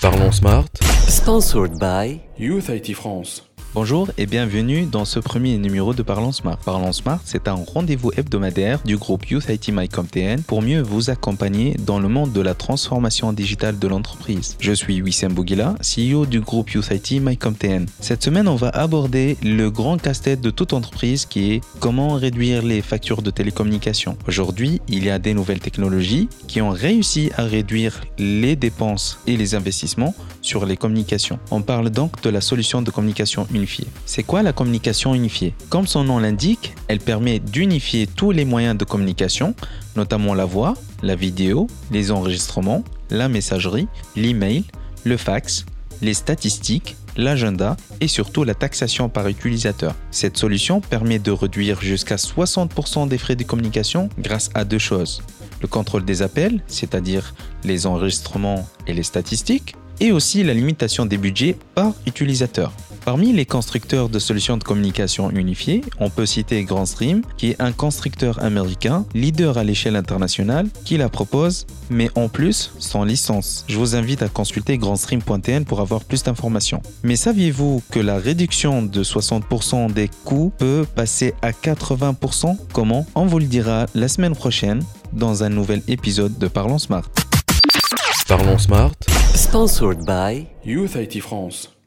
Parlons Smart. Sponsored by Youth IT France. Bonjour et bienvenue dans ce premier numéro de Parlons Smart. Parlons Smart, c'est un rendez-vous hebdomadaire du groupe Youth IT MyCompTN pour mieux vous accompagner dans le monde de la transformation digitale de l'entreprise. Je suis Wissem Bouguila, CEO du groupe Youth IT MyCompTN. Cette semaine, on va aborder le grand casse-tête de toute entreprise qui est comment réduire les factures de télécommunications. Aujourd'hui, il y a des nouvelles technologies qui ont réussi à réduire les dépenses et les investissements sur les communications. On parle donc de la solution de communication C'est quoi la communication unifiée? Comme son nom l'indique, elle permet d'unifier tous les moyens de communication, notamment la voix, la vidéo, les enregistrements, la messagerie, l'email, le fax, les statistiques, l'agenda et surtout la taxation par utilisateur. Cette solution permet de réduire jusqu'à 60% des frais de communication grâce à deux choses. Le contrôle des appels, c'est-à-dire les enregistrements et les statistiques, et aussi la limitation des budgets par utilisateur. Parmi les constructeurs de solutions de communication unifiées, on peut citer GrandStream, qui est un constructeur américain, leader à l'échelle internationale, qui la propose, mais en plus sans licence. Je vous invite à consulter grandstream.tn pour avoir plus d'informations. Mais saviez-vous que la réduction de 60% des coûts peut passer à 80% Comment? On vous le dira la semaine prochaine dans un nouvel épisode de Parlons Smart. Parlons Smart. Sponsored by Youth IT France.